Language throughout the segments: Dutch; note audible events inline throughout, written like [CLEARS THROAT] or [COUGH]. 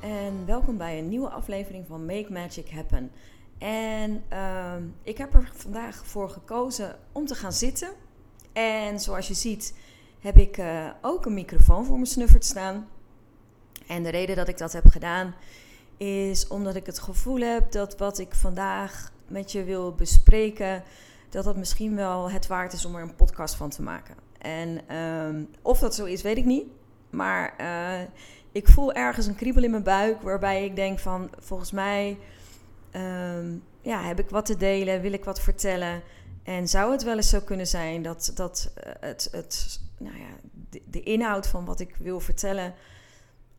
En welkom bij een nieuwe aflevering van Make Magic Happen. En uh, ik heb er vandaag voor gekozen om te gaan zitten. En zoals je ziet heb ik uh, ook een microfoon voor mijn snuffert staan. En de reden dat ik dat heb gedaan is omdat ik het gevoel heb dat wat ik vandaag met je wil bespreken, dat dat misschien wel het waard is om er een podcast van te maken. En uh, of dat zo is, weet ik niet. Maar uh, ik voel ergens een kriebel in mijn buik waarbij ik denk van volgens mij um, ja, heb ik wat te delen, wil ik wat vertellen. En zou het wel eens zo kunnen zijn dat, dat uh, het, het, nou ja, de, inhoud van wat ik wil vertellen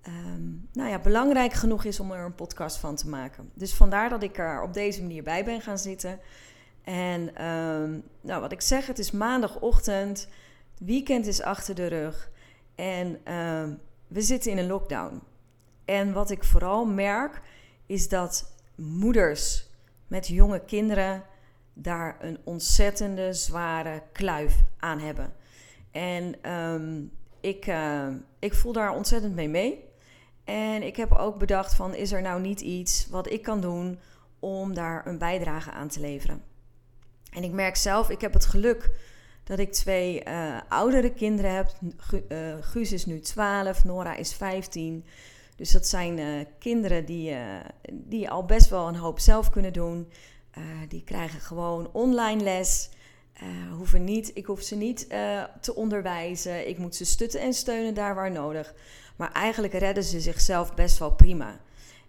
um, nou ja, belangrijk genoeg is om er een podcast van te maken. Dus vandaar dat ik er op deze manier bij ben gaan zitten. En um, nou, wat ik zeg, het is maandagochtend, weekend is achter de rug. En we zitten in een lockdown. En wat ik vooral merk is dat moeders met jonge kinderen daar een ontzettende zware kluif aan hebben. En um, ik, uh, ik voel daar ontzettend mee mee. En ik heb ook bedacht van is er nou niet iets wat ik kan doen om daar een bijdrage aan te leveren. En ik merk zelf, ik heb het geluk dat ik twee uh, oudere kinderen heb. Uh, Guus is nu 12, Nora is 15. Dus dat zijn uh, kinderen die, die al best wel een hoop zelf kunnen doen. die krijgen gewoon online les. hoeven niet, ik hoef ze niet te onderwijzen. Ik moet ze stutten en steunen daar waar nodig. Maar eigenlijk redden ze zichzelf best wel prima.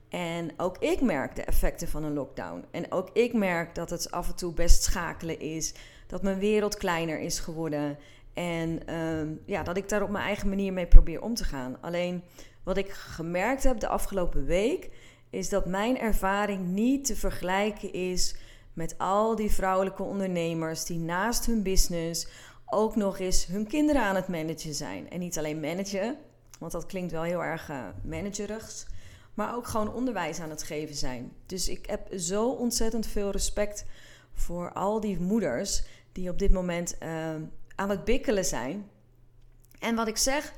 En ook ik merk de effecten van een lockdown. En ook ik merk dat het af en toe best schakelen is dat mijn wereld kleiner is geworden. En uh, ja, dat ik daar op mijn eigen manier mee probeer om te gaan. Alleen wat ik gemerkt heb de afgelopen week, is dat mijn ervaring niet te vergelijken is met al die vrouwelijke ondernemers die naast hun business ook nog eens hun kinderen aan het managen zijn. En niet alleen managen, want dat klinkt wel heel erg uh, managerigs, maar ook gewoon onderwijs aan het geven zijn. Dus ik heb zo ontzettend veel respect voor al die moeders die op dit moment uh, aan het bikkelen zijn. En wat ik zeg,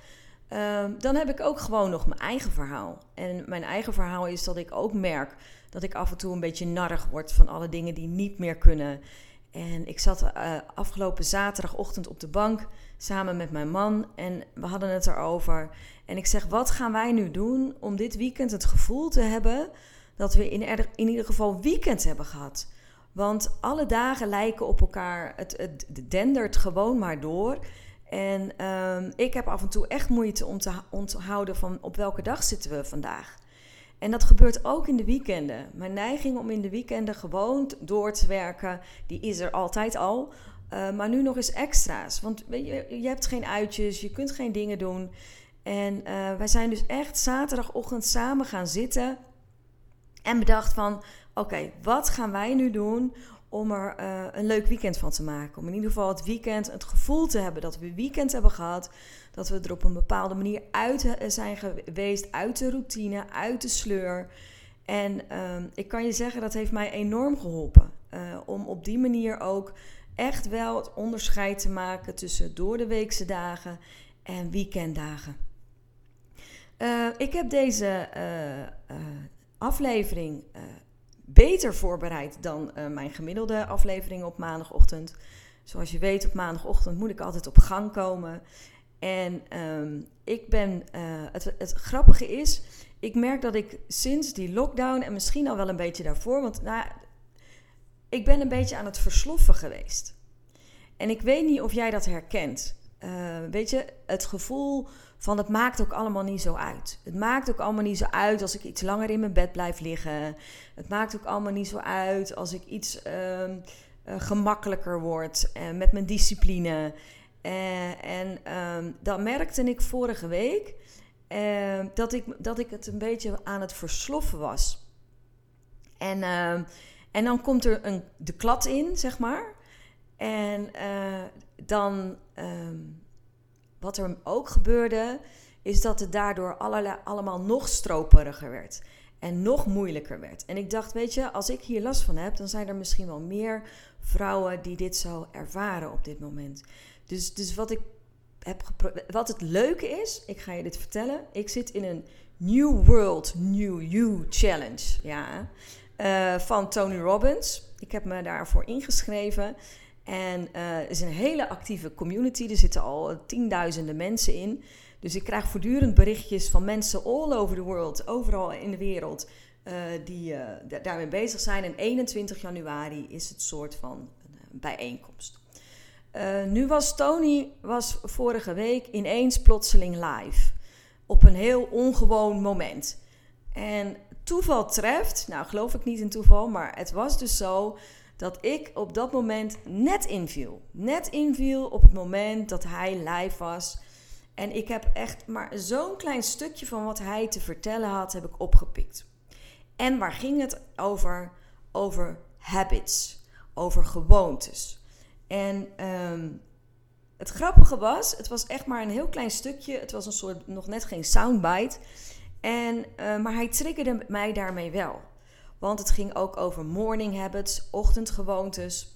uh, dan heb ik ook gewoon nog mijn eigen verhaal. En mijn eigen verhaal is dat ik ook merk dat ik af en toe een beetje narrig word van alle dingen die niet meer kunnen. En ik zat uh, afgelopen zaterdagochtend op de bank samen met mijn man en we hadden het erover. En ik zeg: Wat gaan wij nu doen om dit weekend het gevoel te hebben dat we in, in ieder geval weekend hebben gehad? Want alle dagen lijken op elkaar. Het, het dendert gewoon maar door. En um, ik heb af en toe echt moeite om te onthouden van op welke dag zitten we vandaag. En dat gebeurt ook in de weekenden. Mijn neiging om in de weekenden gewoon door te werken, die is er altijd al. Uh, maar nu nog eens extra's. Want je, je hebt geen uitjes, je kunt geen dingen doen. En uh, wij zijn dus echt zaterdagochtend samen gaan zitten. En bedacht van, oké, wat gaan wij nu doen om er uh, een leuk weekend van te maken? Om in ieder geval het weekend het gevoel te hebben dat we weekend hebben gehad. Dat we er op een bepaalde manier uit zijn geweest, uit de routine, uit de sleur. En uh, ik kan je zeggen, dat heeft mij enorm geholpen. Uh, om op die manier ook echt wel het onderscheid te maken tussen door de weekse dagen en weekenddagen. Ik heb deze aflevering beter voorbereid dan uh, mijn gemiddelde aflevering op maandagochtend. Zoals je weet, op maandagochtend moet ik altijd op gang komen. En um, ik ben, uh, het, het, grappige is, ik merk dat ik sinds die lockdown en misschien al wel een beetje daarvoor, want nou, ik ben een beetje aan het versloffen geweest. En ik weet niet of jij dat herkent. Uh, weet je, het gevoel van het maakt ook allemaal niet zo uit. Het maakt ook allemaal niet zo uit als ik iets langer in mijn bed blijf liggen. Het maakt ook allemaal niet zo uit als ik iets uh, uh, gemakkelijker word uh, met mijn discipline. Uh, en um, dan merkte ik vorige week dat, ik, dat ik het een beetje aan het versloffen was. En, uh, en dan komt er een, de klad in, zeg maar. En dan, wat er ook gebeurde, is dat het daardoor allerlei, allemaal nog stroperiger werd. En nog moeilijker werd. En ik dacht, weet je, als ik hier last van heb, dan zijn er misschien wel meer vrouwen die dit zo ervaren op dit moment. Dus, dus wat ik heb wat het leuke is, ik ga je dit vertellen. Ik zit in een New World New You Challenge. Ja. Uh, van Tony Robbins. Ik heb me daarvoor ingeschreven. En het is een hele actieve community. Er zitten al tienduizenden mensen in. Dus ik krijg voortdurend berichtjes van mensen all over the world, overal in de wereld, uh, die uh, daarmee bezig zijn. En 21 januari is het soort van bijeenkomst. Nu was Tony was vorige week ineens plotseling live. Op een heel ongewoon moment. En toeval treft, nou geloof ik niet in toeval, maar het was dus zo dat ik op dat moment net inviel. Net inviel op het moment dat hij live was. En ik heb echt maar zo'n klein stukje van wat hij te vertellen had, heb ik opgepikt. En waar ging het over? Over habits, over gewoontes. En um, het grappige was, het was echt maar een heel klein stukje. Het was een soort, nog net geen soundbite. En, uh, maar hij triggerde mij daarmee wel. Want het ging ook over morning habits, ochtendgewoontes.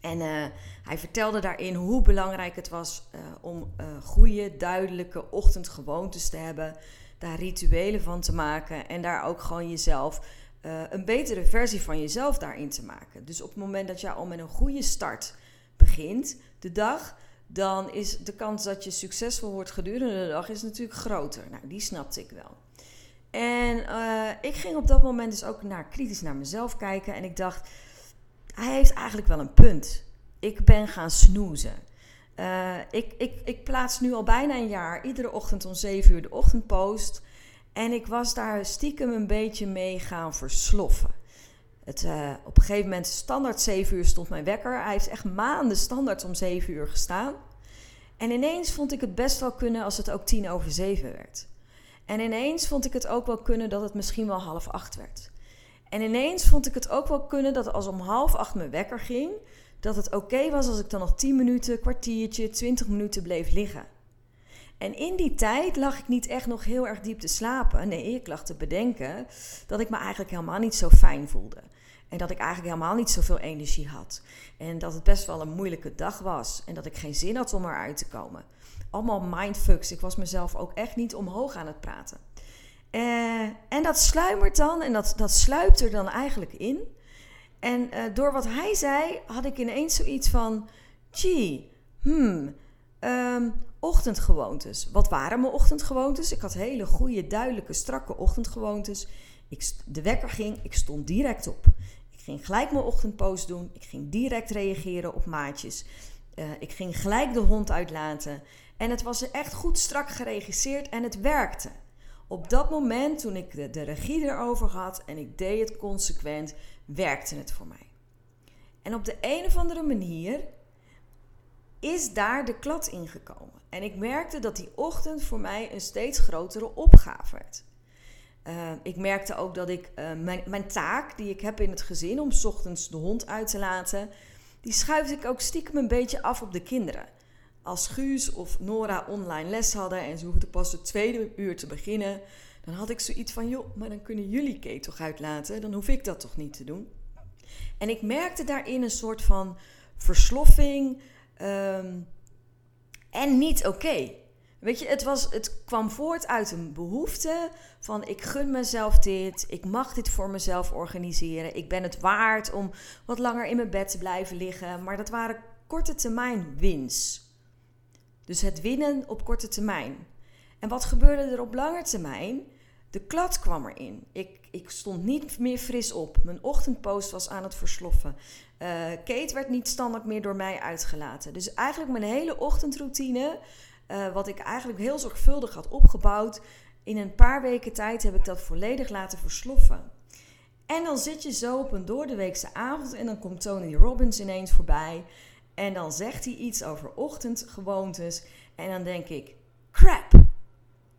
En uh, hij vertelde daarin hoe belangrijk het was uh, om goede, duidelijke ochtendgewoontes te hebben. Daar rituelen van te maken. En daar ook gewoon jezelf een betere versie van jezelf daarin te maken. Dus op het moment dat jij al met een goede start begint, de dag, dan is de kans dat je succesvol wordt gedurende de dag is natuurlijk groter. Nou, die snapte ik wel. En uh, ik ging op dat moment dus ook naar, kritisch naar mezelf kijken en ik dacht, hij heeft eigenlijk wel een punt. Ik ben gaan snoezen. Uh, ik, ik, ik plaats nu al bijna een jaar iedere ochtend om 7 uur de ochtendpost. En ik was daar stiekem een beetje mee gaan versloffen. Het, uh, op een gegeven moment, standaard 7 uur stond mijn wekker. Hij heeft echt maanden standaard om 7 uur gestaan. En ineens vond ik het best wel kunnen als het ook tien over 7 werd. En ineens vond ik het ook wel kunnen dat het misschien wel half acht werd. En ineens vond ik het ook wel kunnen dat als om half acht mijn wekker ging, dat het oké was als ik dan nog 10 minuten, kwartiertje, 20 minuten bleef liggen. En in die tijd lag ik niet echt nog heel erg diep te slapen. Nee, ik lag te bedenken dat ik me eigenlijk helemaal niet zo fijn voelde. En dat ik eigenlijk helemaal niet zoveel energie had. En dat het best wel een moeilijke dag was. En dat ik geen zin had om eruit te komen. Allemaal mindfucks. Ik was mezelf ook echt niet omhoog aan het praten. Uh, en dat sluimert dan en dat, dat sluipt er dan eigenlijk in. En uh, door wat hij zei, had ik ineens zoiets van: gee, hmm, um, ochtendgewoontes. Wat waren mijn ochtendgewoontes? Ik had hele goede, duidelijke, strakke ochtendgewoontes. Ik, de wekker ging, ik stond direct op. Ik ging gelijk mijn ochtendpost doen. Ik ging direct reageren op maatjes. Uh, ik ging gelijk de hond uitlaten. En het was echt goed strak geregisseerd en het werkte. Op dat moment, toen ik de, regie erover had en ik deed het consequent, werkte het voor mij. En op de een of andere manier is daar de klad ingekomen. En ik merkte dat die ochtend voor mij een steeds grotere opgave werd. Uh, ik merkte ook dat ik uh, mijn, mijn, taak die ik heb in het gezin om ochtends de hond uit te laten, die schuifde ik ook stiekem een beetje af op de kinderen. Als Guus of Nora online les hadden en ze hoefden pas het tweede uur te beginnen, dan had ik zoiets van: joh, maar dan kunnen jullie Kate toch uitlaten, dan hoef ik dat toch niet te doen. En ik merkte daarin een soort van versloffing, Um, en niet oké. Weet je, het, was, het kwam voort uit een behoefte van ik gun mezelf dit, ik mag dit voor mezelf organiseren, ik ben het waard om wat langer in mijn bed te blijven liggen. Maar dat waren korte termijn wins. Dus het winnen op korte termijn. En wat gebeurde er op lange termijn? De klad kwam erin. Ik, ik stond niet meer fris op. Mijn ochtendpost was aan het versloffen. Uh, Kate werd niet standaard meer door mij uitgelaten. Dus eigenlijk mijn hele ochtendroutine, uh, wat ik eigenlijk heel zorgvuldig had opgebouwd, in een paar weken tijd heb ik dat volledig laten versloffen. En dan zit je zo op een doordeweekse avond en dan komt Tony Robbins ineens voorbij. En dan zegt hij iets over ochtendgewoontes. En dan denk ik: crap,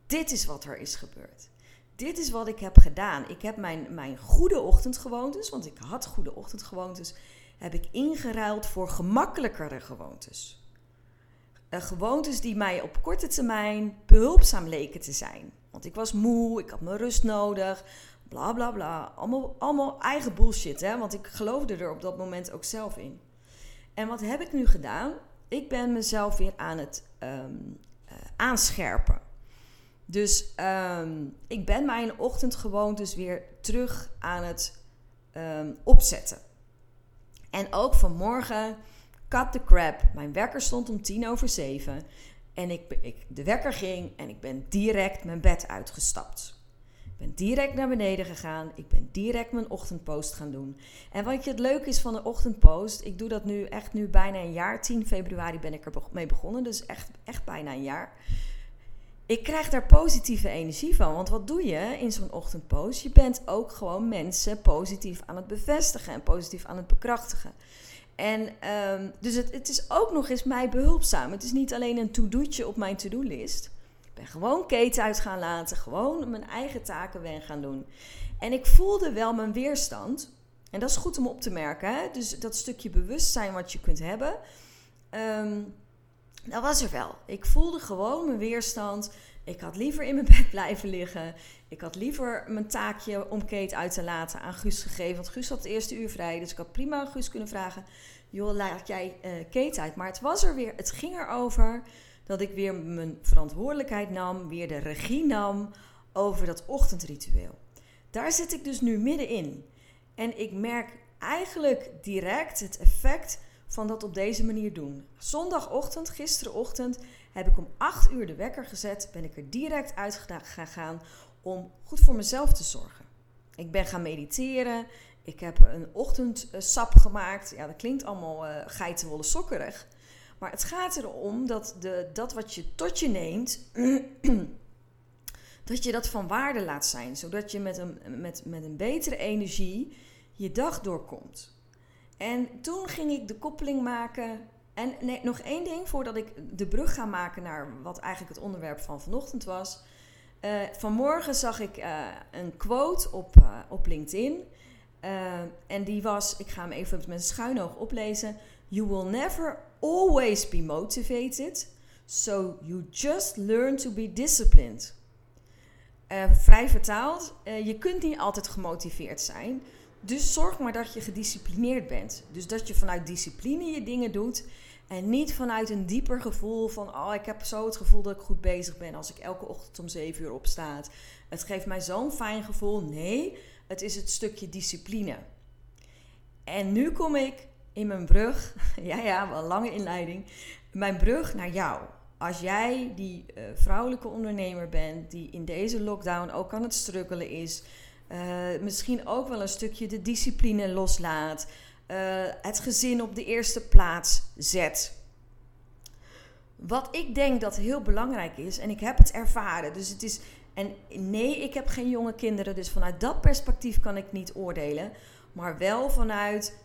dit is wat er is gebeurd. Dit is wat ik heb gedaan. Ik heb mijn, mijn goede ochtendgewoontes, want ik had goede ochtendgewoontes, heb ik ingeruild voor gemakkelijkere gewoontes. Uh, gewoontes die mij op korte termijn behulpzaam leken te zijn. Want ik was moe, ik had mijn rust nodig, bla bla bla. Allemaal, allemaal eigen bullshit, hè? want ik geloofde er op dat moment ook zelf in. En wat heb ik nu gedaan? Ik ben mezelf weer aan het um, uh, aanscherpen. Dus um, ik ben mijn ochtendgewoontes weer terug aan het um, opzetten. En ook vanmorgen, cut the crap. Mijn wekker stond om tien over zeven. En ik, de wekker ging en ik ben direct mijn bed uitgestapt. Ben direct naar beneden gegaan. Ik ben direct mijn ochtendpost gaan doen. En wat je het leuke is van de ochtendpost, ik doe dat nu echt nu bijna een jaar. 10 februari ben ik er mee begonnen, dus echt, echt bijna een jaar. Ik krijg daar positieve energie van. Want wat doe je in zo'n ochtendpost? Je bent ook gewoon mensen positief aan het bevestigen en positief aan het bekrachtigen. En um, dus het, het, is ook nog eens mij behulpzaam. Het is niet alleen een to-do'tje op mijn to-do-list. Ik ben gewoon keten uit gaan laten, gewoon mijn eigen taken ben gaan doen. En ik voelde wel mijn weerstand. En dat is goed om op te merken. Hè? Dus dat stukje bewustzijn wat je kunt hebben. Um, dat was er wel. Ik voelde gewoon mijn weerstand. Ik had liever in mijn [LAUGHS] bed blijven liggen. Ik had liever mijn taakje om Kate uit te laten aan Guus gegeven. Want Guus had het eerste uur vrij. Dus ik had prima aan Guus kunnen vragen: joh, laat jij uh, Kate uit. Maar het was er weer. Het ging erover dat ik weer mijn verantwoordelijkheid nam. Weer de regie nam over dat ochtendritueel. Daar zit ik dus nu middenin. En ik merk eigenlijk direct het effect van dat op deze manier doen. Zondagochtend, gisterenochtend, heb ik om 8 uur de wekker gezet. Ben ik er direct uit gegaan om goed voor mezelf te zorgen. Ik ben gaan mediteren. Ik heb een ochtendsap gemaakt. Ja, dat klinkt allemaal uh, geitenwolle sokkerig. Maar het gaat erom dat de, dat wat je tot je neemt, [CLEARS THROAT] dat je dat van waarde laat zijn. Zodat je met een, met, met een betere energie je dag doorkomt. En toen ging ik de koppeling maken. En nee, nog één ding voordat ik de brug ga maken naar wat eigenlijk het onderwerp van vanochtend was. Uh, vanmorgen zag ik uh, een quote op, uh, op LinkedIn. en die was, ik ga hem even met een schuin oplezen. You will never always be motivated. So you just learn to be disciplined. vrij vertaald, je kunt niet altijd gemotiveerd zijn. Dus zorg maar dat je gedisciplineerd bent. Dus dat je vanuit discipline je dingen doet. En niet vanuit een dieper gevoel van, oh, ik heb zo het gevoel dat ik goed bezig ben als ik elke ochtend om 7 uur opsta. Het geeft mij zo'n fijn gevoel. Nee, het is het stukje discipline. En nu kom ik in mijn brug, [LAUGHS] ja, ja, wel een lange inleiding, mijn brug naar jou. Als jij die uh, vrouwelijke ondernemer bent die in deze lockdown ook aan het struggelen is, uh, misschien ook wel een stukje de discipline loslaat. Uh, het gezin op de eerste plaats zet. Wat ik denk dat heel belangrijk is, en ik heb het ervaren. Dus het is. En nee, ik heb geen jonge kinderen, dus vanuit dat perspectief kan ik niet oordelen. Maar wel vanuit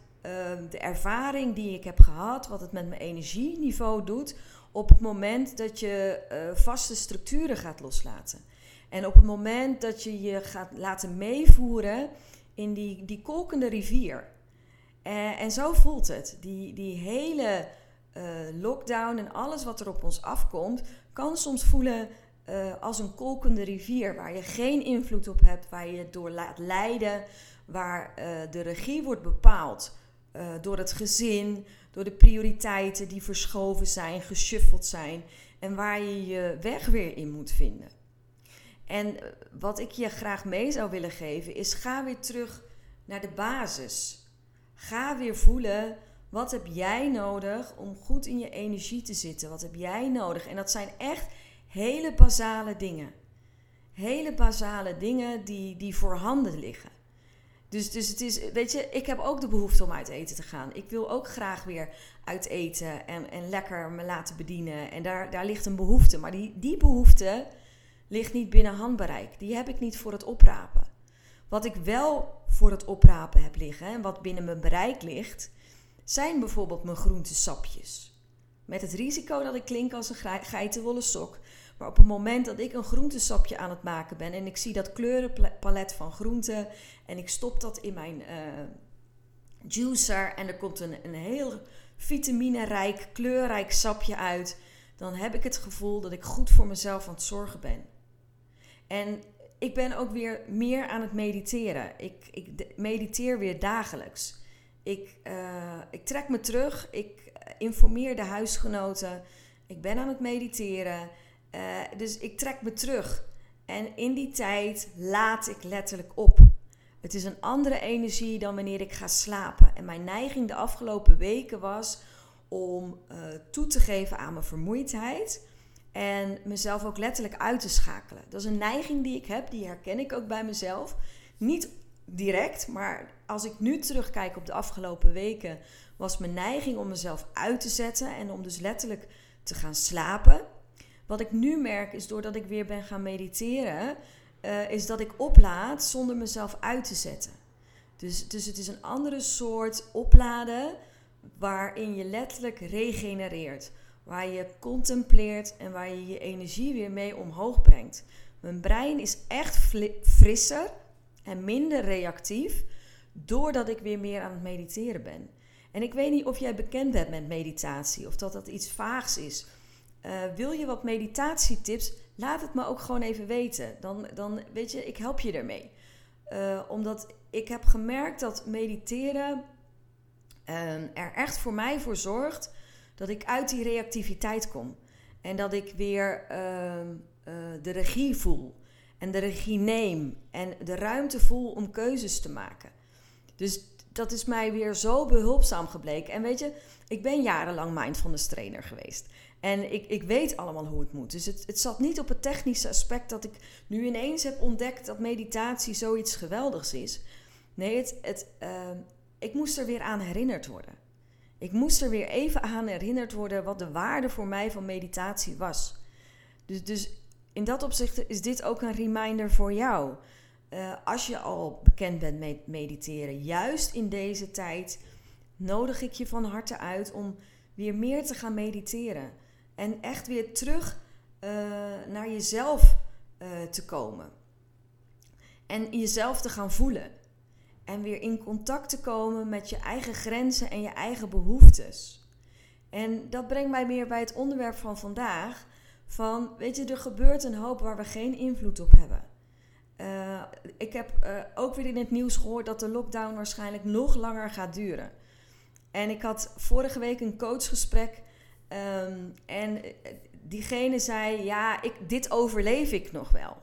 de ervaring die ik heb gehad, wat het met mijn energieniveau doet. op het moment dat je vaste structuren gaat loslaten. En op het moment dat je je gaat laten meevoeren in die, die kolkende rivier. En, en zo voelt het. Die, die hele uh, lockdown en alles wat er op ons afkomt, kan soms voelen als een kolkende rivier waar je geen invloed op hebt, waar je door laat leiden, waar de regie wordt bepaald door het gezin, door de prioriteiten die verschoven zijn, geshuffeld zijn en waar je je weg weer in moet vinden. En wat ik je graag mee zou willen geven is: ga weer terug naar de basis. Ga weer voelen wat heb jij nodig om goed in je energie te zitten? Wat heb jij nodig? En dat zijn echt hele basale dingen. Hele basale dingen die, die voorhanden liggen. Dus, dus het is, weet je, ik heb ook de behoefte om uit eten te gaan. Ik wil ook graag weer uit eten en, en lekker me laten bedienen. En daar, daar ligt een behoefte. Maar die, die behoefte ligt niet binnen handbereik. Die heb ik niet voor het oprapen. Wat ik wel voor het oprapen heb liggen en wat binnen mijn bereik ligt, zijn bijvoorbeeld mijn groentesapjes. Met het risico dat ik klink als een geitenwolle sok. Maar op het moment dat ik een groentesapje aan het maken ben en ik zie dat kleurenpalet van groenten en ik stop dat in mijn uh, juicer en er komt een, een heel vitaminerijk, kleurrijk sapje uit, dan heb ik het gevoel dat ik goed voor mezelf aan het zorgen ben. En ik ben ook weer meer aan het mediteren. Ik, ik mediteer weer dagelijks. Ik, uh, ik trek me terug. Ik informeer de huisgenoten. Ik ben aan het mediteren. Uh, dus ik trek me terug. En in die tijd laat ik letterlijk op. Het is een andere energie dan wanneer ik ga slapen. En mijn neiging de afgelopen weken was om uh, toe te geven aan mijn vermoeidheid. En mezelf ook letterlijk uit te schakelen. Dat is een neiging die ik heb, die herken ik ook bij mezelf. Niet direct, maar als ik nu terugkijk op de afgelopen weken, was mijn neiging om mezelf uit te zetten en om dus letterlijk te gaan slapen. Wat ik nu merk is doordat ik weer ben gaan mediteren, uh, is dat ik oplaad zonder mezelf uit te zetten. Dus, dus het is een andere soort opladen waarin je letterlijk regenereert. Waar je contempleert en waar je je energie weer mee omhoog brengt. Mijn brein is echt frisser en minder reactief doordat ik weer meer aan het mediteren ben. En ik weet niet of jij bekend bent met meditatie of dat dat iets vaags is. Uh, wil je wat meditatietips? Laat het me ook gewoon even weten. Dan, dan weet je, ik help je ermee. Uh, omdat ik heb gemerkt dat mediteren uh, er echt voor mij voor zorgt dat ik uit die reactiviteit kom. En dat ik weer ehm, de regie voel. En de regie neem. En de ruimte voel om keuzes te maken. Dus dat is mij weer zo behulpzaam gebleken. En weet je, ik ben jarenlang mindfulness trainer geweest. En ik, ik weet allemaal hoe het moet. Dus het, het zat niet op het technische aspect dat ik nu ineens heb ontdekt dat meditatie zoiets geweldigs is. Nee, het, het, uh, ik moest er weer aan herinnerd worden. Ik moest er weer even aan herinnerd worden wat de waarde voor mij van meditatie was. Dus, dus in dat opzicht is dit ook een reminder voor jou. Uh, als je al bekend bent met mediteren, juist in deze tijd, nodig ik je van harte uit om weer meer te gaan mediteren. En echt weer terug uh, naar jezelf uh, te komen. En jezelf te gaan voelen. En weer in contact te komen met je eigen grenzen en je eigen behoeftes. En dat brengt mij meer bij het onderwerp van vandaag. Van, weet je, er gebeurt een hoop waar we geen invloed op hebben. Uh, ik heb ook weer in het nieuws gehoord dat de lockdown waarschijnlijk nog langer gaat duren. En ik had vorige week een coachgesprek. Um, en eh, diegene zei: Ja, ik, dit overleef ik nog wel.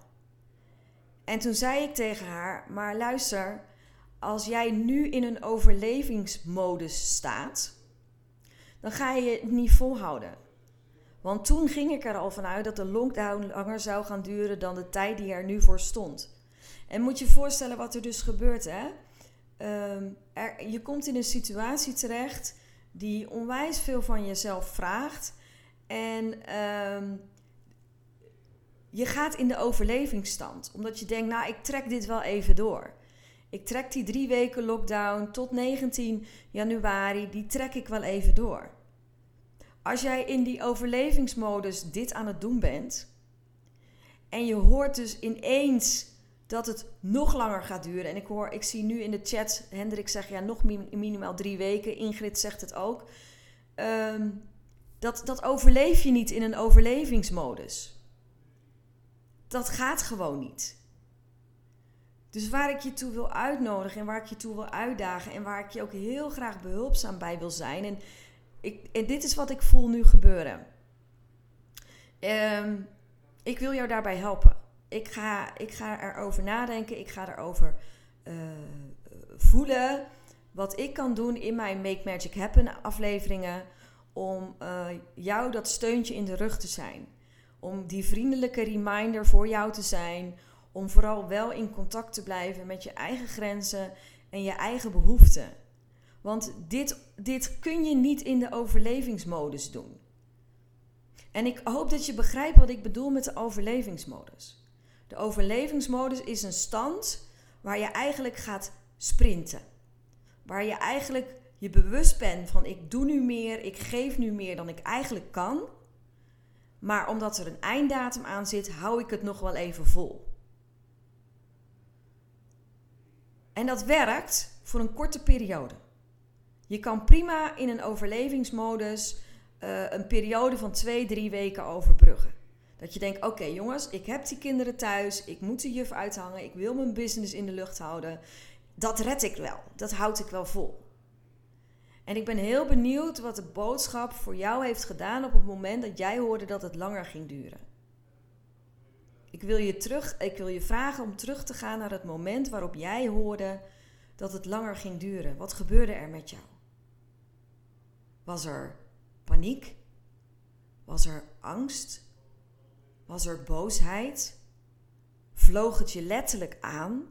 En toen zei ik tegen haar: Maar luister, als jij nu in een overlevingsmodus staat, dan ga je het niet volhouden. Want toen ging ik er al vanuit dat de lockdown langer zou gaan duren dan de tijd die er nu voor stond. En moet je je voorstellen wat er dus gebeurt, hè? Er, je komt in een situatie terecht die onwijs veel van jezelf vraagt. En um, je gaat in de overlevingsstand. Omdat je denkt, nou, ik trek dit wel even door. Ik trek die drie weken lockdown tot 19 januari, die trek ik wel even door. Als jij in die overlevingsmodus dit aan het doen bent en je hoort dus ineens dat het nog langer gaat duren. En ik hoor, ik zie nu in de chat Hendrik zeggen ja, nog minimaal drie weken. Ingrid zegt het ook. Um, dat, dat overleef je niet in een overlevingsmodus. Dat gaat gewoon niet. Dus waar ik je toe wil uitnodigen en waar ik je toe wil uitdagen en waar ik je ook heel graag behulpzaam bij wil zijn. En ik, en dit is wat ik voel nu gebeuren. Um, ik wil jou daarbij helpen. Ik ga, ik ga erover nadenken. Ik ga erover uh, voelen wat ik kan doen in mijn Make Magic Happen afleveringen. Om uh, jou dat steuntje in de rug te zijn. Om die vriendelijke reminder voor jou te zijn. Om vooral wel in contact te blijven met je eigen grenzen en je eigen behoeften. Want dit, dit kun je niet in de overlevingsmodus doen. En ik hoop dat je begrijpt wat ik bedoel met de overlevingsmodus. De overlevingsmodus is een stand waar je eigenlijk gaat sprinten. Waar je eigenlijk je bewust bent van ik doe nu meer, ik geef nu meer dan ik eigenlijk kan. Maar omdat er een einddatum aan zit, hou ik het nog wel even vol. En dat werkt voor een korte periode. Je kan prima in een overlevingsmodus uh, een periode van twee, drie weken overbruggen. Dat je denkt: oké jongens, ik heb die kinderen thuis, ik moet de juf uithangen, ik wil mijn business in de lucht houden. Dat red ik wel, dat houd ik wel vol. En ik ben heel benieuwd wat de boodschap voor jou heeft gedaan op het moment dat jij hoorde dat het langer ging duren. Ik wil je, terug, ik wil je vragen om terug te gaan naar het moment waarop jij hoorde dat het langer ging duren. Wat gebeurde er met jou? Was er paniek? Was er angst? Was er boosheid? Vloog het je letterlijk aan?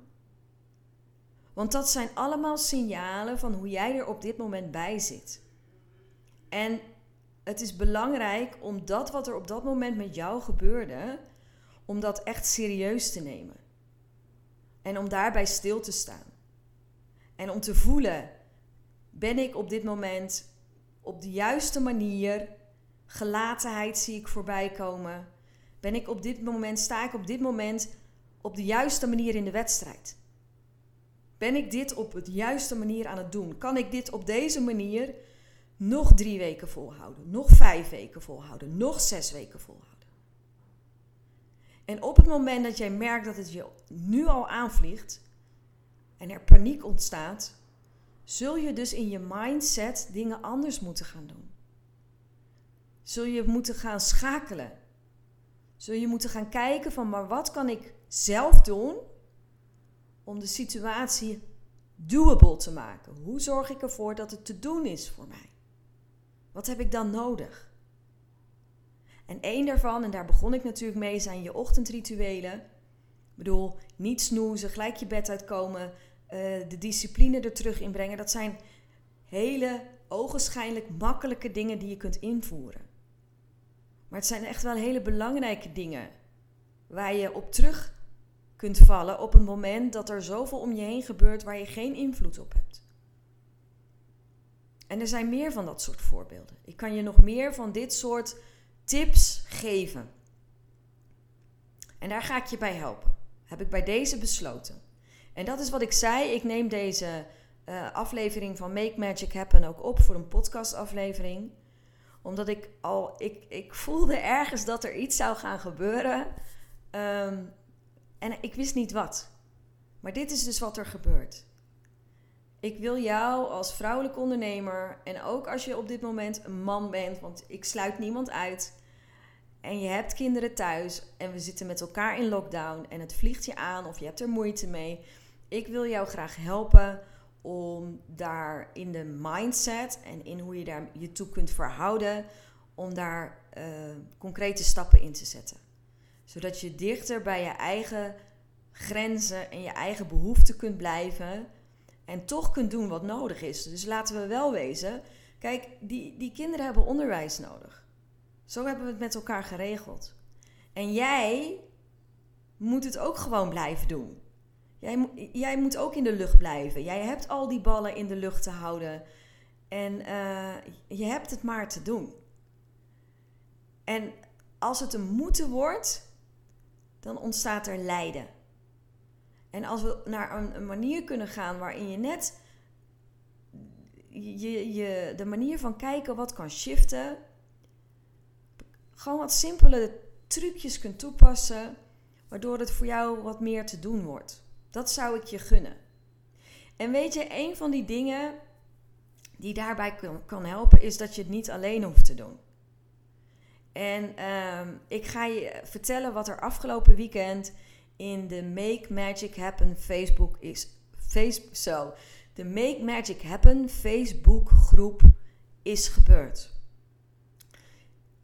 Want dat zijn allemaal signalen van hoe jij er op dit moment bij zit. En het is belangrijk om dat wat er op dat moment met jou gebeurde, om dat echt serieus te nemen. En om daarbij stil te staan. En om te voelen, ben ik op dit moment op de juiste manier, gelatenheid zie ik voorbij komen. Ben ik op dit moment, sta ik op dit moment op de juiste manier in de wedstrijd? Ben ik dit op de juiste manier aan het doen? Kan ik dit op deze manier nog drie weken volhouden? Nog vijf weken volhouden? Nog zes weken volhouden? En op het moment dat jij merkt dat het je nu al aanvliegt en er paniek ontstaat, zul je dus in je mindset dingen anders moeten gaan doen. Zul je moeten gaan schakelen. Zul je moeten gaan kijken van, maar wat kan ik zelf doen om de situatie doable te maken? Hoe zorg ik ervoor dat het te doen is voor mij? Wat heb ik dan nodig? En één daarvan, en daar begon ik natuurlijk mee, zijn je ochtendrituelen. Ik bedoel, niet snoezen, gelijk je bed uitkomen, uh, de discipline er terug inbrengen. Dat zijn hele ogenschijnlijk makkelijke dingen die je kunt invoeren. Maar het zijn echt wel hele belangrijke dingen waar je op terug kunt vallen op een moment dat er zoveel om je heen gebeurt waar je geen invloed op hebt. En er zijn meer van dat soort voorbeelden. Ik kan je nog meer van dit soort tips geven. En daar ga ik je bij helpen. Heb ik bij deze besloten. En dat is wat ik zei. Ik neem deze uh, aflevering van Make Magic Happen ook op voor een podcastaflevering. Omdat ik al, ik, ik voelde ergens dat er iets zou gaan gebeuren. Um, en ik wist niet wat. Maar dit is dus wat er gebeurt. Ik wil jou als vrouwelijk ondernemer en ook als je op dit moment een man bent, want ik sluit niemand uit. En je hebt kinderen thuis en we zitten met elkaar in lockdown en het vliegt je aan of je hebt er moeite mee. Ik wil jou graag helpen om daar in de mindset en in hoe je daar je toe kunt verhouden, om daar uh, concrete stappen in te zetten. Zodat je dichter bij je eigen grenzen en je eigen behoeften kunt blijven en toch kunt doen wat nodig is. Dus laten we wel wezen, kijk, die, die kinderen hebben onderwijs nodig. Zo hebben we het met elkaar geregeld. En jij moet het ook gewoon blijven doen. Jij, jij moet ook in de lucht blijven. Jij hebt al die ballen in de lucht te houden. En uh, je hebt het maar te doen. En als het een moeten wordt, dan ontstaat er lijden. En als we naar een, een manier kunnen gaan waarin je net je, je, de manier van kijken wat kan shiften, gewoon wat simpele trucjes kunt toepassen, waardoor het voor jou wat meer te doen wordt. Dat zou ik je gunnen. En weet je, een van die dingen die daarbij kan, helpen, is dat je het niet alleen hoeft te doen. En ehm, ik ga je vertellen wat er afgelopen weekend in de Make Magic Happen Facebook is. Facebook. De Make Magic Happen Facebook groep is gebeurd.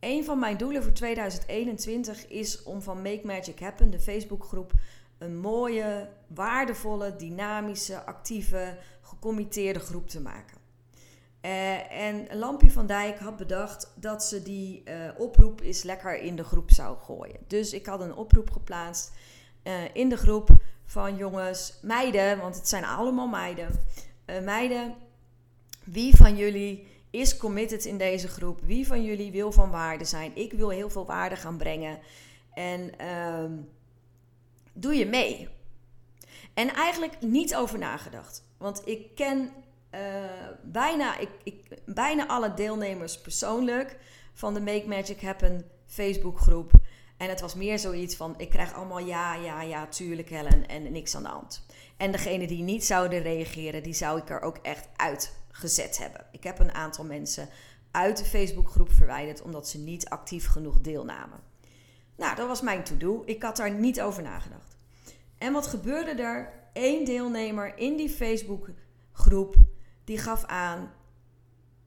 Een van mijn doelen voor 2021 is om van Make Magic Happen, de Facebookgroep, een mooie, waardevolle, dynamische, actieve, gecommitteerde groep te maken. Uh, en Lampje van Dijk had bedacht dat ze die uh, oproep eens lekker in de groep zou gooien. Dus ik had een oproep geplaatst uh, in de groep van jongens, meiden, want het zijn allemaal meiden. meiden, wie van jullie is committed in deze groep? Wie van jullie wil van waarde zijn? Ik wil heel veel waarde gaan brengen. En ehm, doe je mee? En eigenlijk niet over nagedacht. Want ik ken uh, bijna, ik, ik, bijna alle deelnemers persoonlijk van de Make Magic Happen Facebookgroep. En het was meer zoiets van: ik krijg allemaal ja, ja, ja, tuurlijk, Helen, en niks aan de hand. En degene die niet zouden reageren, die zou ik er ook echt uitgezet hebben. Ik heb een aantal mensen uit de Facebookgroep verwijderd omdat ze niet actief genoeg deelnamen. Nou, dat was mijn to-do. Ik had daar niet over nagedacht. En wat gebeurde er? Eén deelnemer in die Facebookgroep die gaf aan: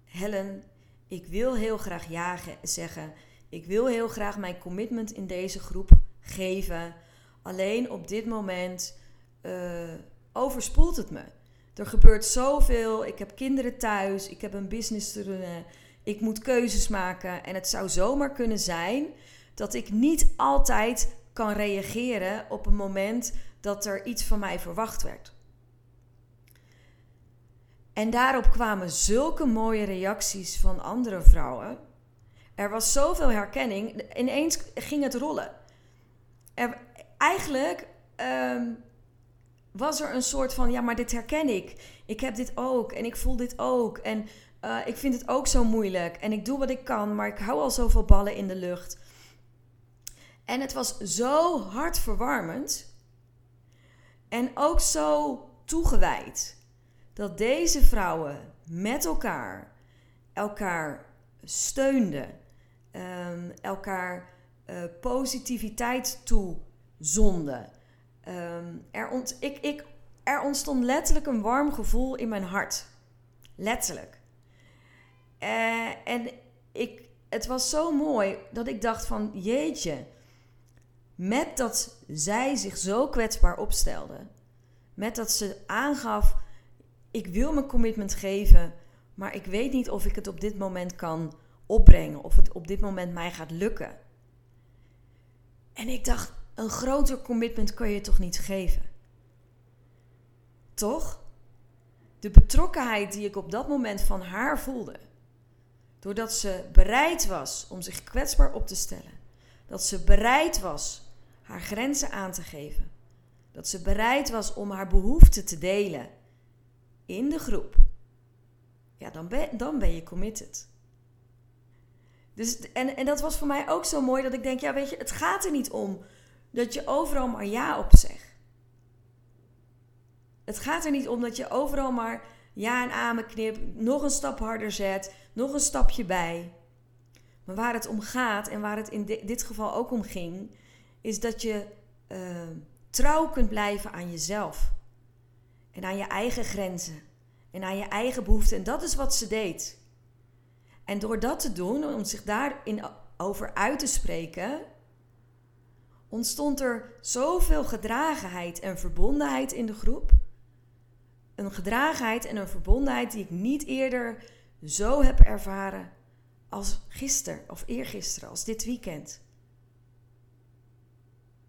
Helen, ik wil heel graag ja zeggen. Ik wil heel graag mijn commitment in deze groep geven. Alleen op dit moment uh, overspoelt het me. Er gebeurt zoveel. Ik heb kinderen thuis. Ik heb een business te runnen. Ik moet keuzes maken. En het zou zomaar kunnen zijn dat ik niet altijd kan reageren op een moment dat er iets van mij verwacht werd. En daarop kwamen zulke mooie reacties van andere vrouwen. Er was zoveel herkenning. Ineens ging het rollen. Er, eigenlijk ehm, was er een soort van: ja, maar dit herken ik. Ik heb dit ook en ik voel dit ook. En uh, ik vind het ook zo moeilijk. En ik doe wat ik kan, maar ik hou al zoveel ballen in de lucht. En het was zo hartverwarmend. En ook zo toegewijd. Dat deze vrouwen met elkaar elkaar steunden. Um, elkaar uh, positiviteit toezonden. Um, er, ont, ik, ik, er ontstond letterlijk een warm gevoel in mijn hart. Letterlijk. Uh, en ik, het was zo mooi dat ik dacht van jeetje, met dat zij zich zo kwetsbaar opstelde, met dat ze aangaf, ik wil mijn commitment geven, maar ik weet niet of ik het op dit moment kan opbrengen, of het op dit moment mij gaat lukken. En ik dacht, een groter commitment kan je toch niet geven? Toch? De betrokkenheid die ik op dat moment van haar voelde, doordat ze bereid was om zich kwetsbaar op te stellen, dat ze bereid was haar grenzen aan te geven. Dat ze bereid was om haar behoeften te delen in de groep. Ja, dan ben, dan ben je committed. Dus, en, en dat was voor mij ook zo mooi dat ik denk, ja weet je, het gaat er niet om dat je overal maar ja op zegt. Het gaat er niet om dat je overal maar ja en amen knipt, nog een stap harder zet, nog een stapje bij. Maar waar het om gaat en waar het in dit geval ook om ging, is dat je uh, trouw kunt blijven aan jezelf. En aan je eigen grenzen. En aan je eigen behoeften. En dat is wat ze deed. En door dat te doen, om zich daarin over uit te spreken, ontstond er zoveel gedragenheid en verbondenheid in de groep. Een gedragenheid en een verbondenheid die ik niet eerder zo heb ervaren als gisteren of eergisteren, als dit weekend.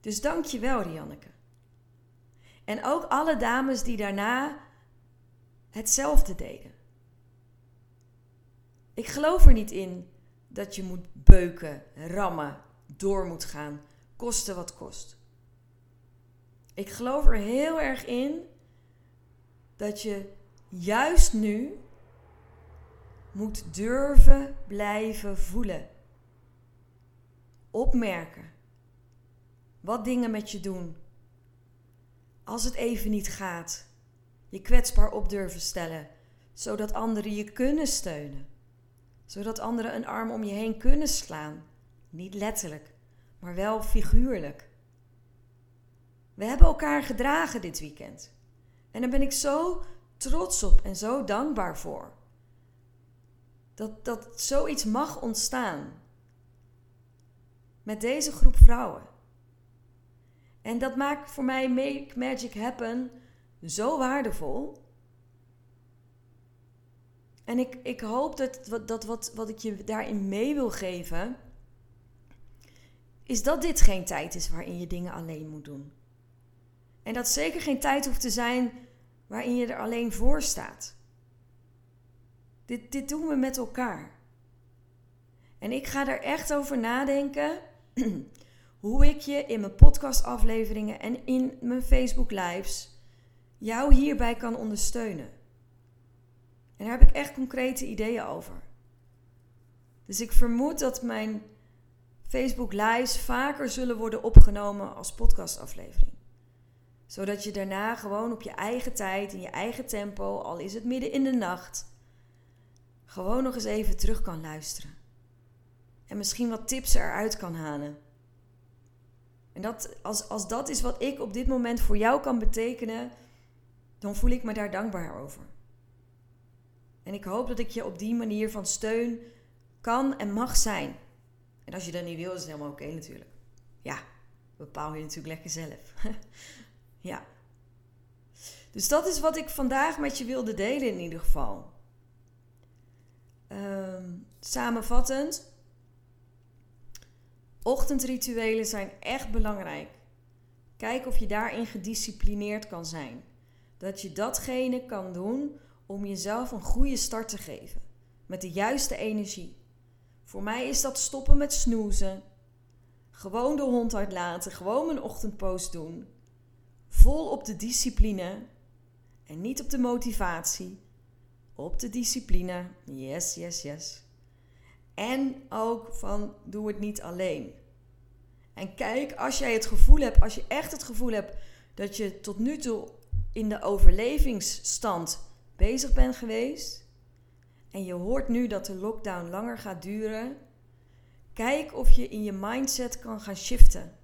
Dus dank je wel, Rianneke. En ook alle dames die daarna hetzelfde deden. Ik geloof er niet in dat je moet beuken, rammen, door moet gaan, koste wat kost. Ik geloof er heel erg in dat je juist nu moet durven blijven voelen. Opmerken wat dingen met je doen. Als het even niet gaat, je kwetsbaar op durven stellen, zodat anderen je kunnen steunen. Zodat anderen een arm om je heen kunnen slaan. Niet letterlijk, maar wel figuurlijk. We hebben elkaar gedragen dit weekend. En daar ben ik zo trots op en zo dankbaar voor. Dat, dat zoiets mag ontstaan. Met deze groep vrouwen. En dat maakt voor mij Make Magic Happen zo waardevol. En ik, ik hoop dat, dat wat, wat ik je daarin mee wil geven, is dat dit geen tijd is waarin je dingen alleen moet doen. En dat zeker geen tijd hoeft te zijn waarin je er alleen voor staat. Dit, dit doen we met elkaar. En ik ga er echt over nadenken [CLEARS THROAT] hoe ik je in mijn podcastafleveringen en in mijn Facebook lives jou hierbij kan ondersteunen. En daar heb ik echt concrete ideeën over. Dus ik vermoed dat mijn Facebook lives vaker zullen worden opgenomen als podcastaflevering. Zodat je daarna gewoon op je eigen tijd, in je eigen tempo, al is het midden in de nacht, gewoon nog eens even terug kan luisteren. En misschien wat tips eruit kan halen. En dat, als, als dat is wat ik op dit moment voor jou kan betekenen, dan voel ik me daar dankbaar over. En ik hoop dat ik je op die manier van steun kan en mag zijn. En als je dat niet wil, is het helemaal oké natuurlijk. Ja, bepaal je natuurlijk lekker zelf. [LAUGHS] ja. Dus dat is wat ik vandaag met je wilde delen in ieder geval. Um, samenvattend. Ochtendrituelen zijn echt belangrijk. Kijk of je daarin gedisciplineerd kan zijn. Dat je datgene kan doen om jezelf een goede start te geven. Met de juiste energie. Voor mij is dat stoppen met snoezen. Gewoon de hond uitlaten. Gewoon mijn ochtendpost doen. Vol op de discipline. En niet op de motivatie. Op de discipline. Yes, yes, yes. En ook van doe het niet alleen. En kijk, als jij het gevoel hebt, als je echt het gevoel hebt dat je tot nu toe in de overlevingsstand bezig bent geweest en je hoort nu dat de lockdown langer gaat duren, kijk of je in je mindset kan gaan shiften.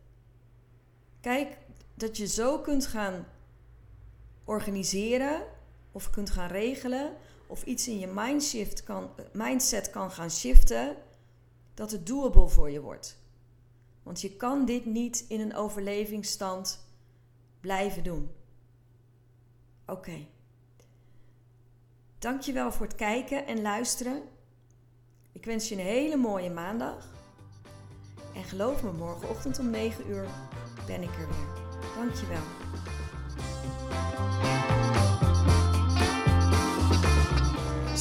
Kijk dat je zo kunt gaan organiseren of kunt gaan regelen of iets in je mindshift kan, mindset kan gaan shiften, dat het doable voor je wordt. Want je kan dit niet in een overlevingsstand blijven doen. Oké. Dankjewel voor het kijken en luisteren. Ik wens je een hele mooie maandag. En geloof me, morgenochtend om 9 uur ben ik er weer. Dankjewel.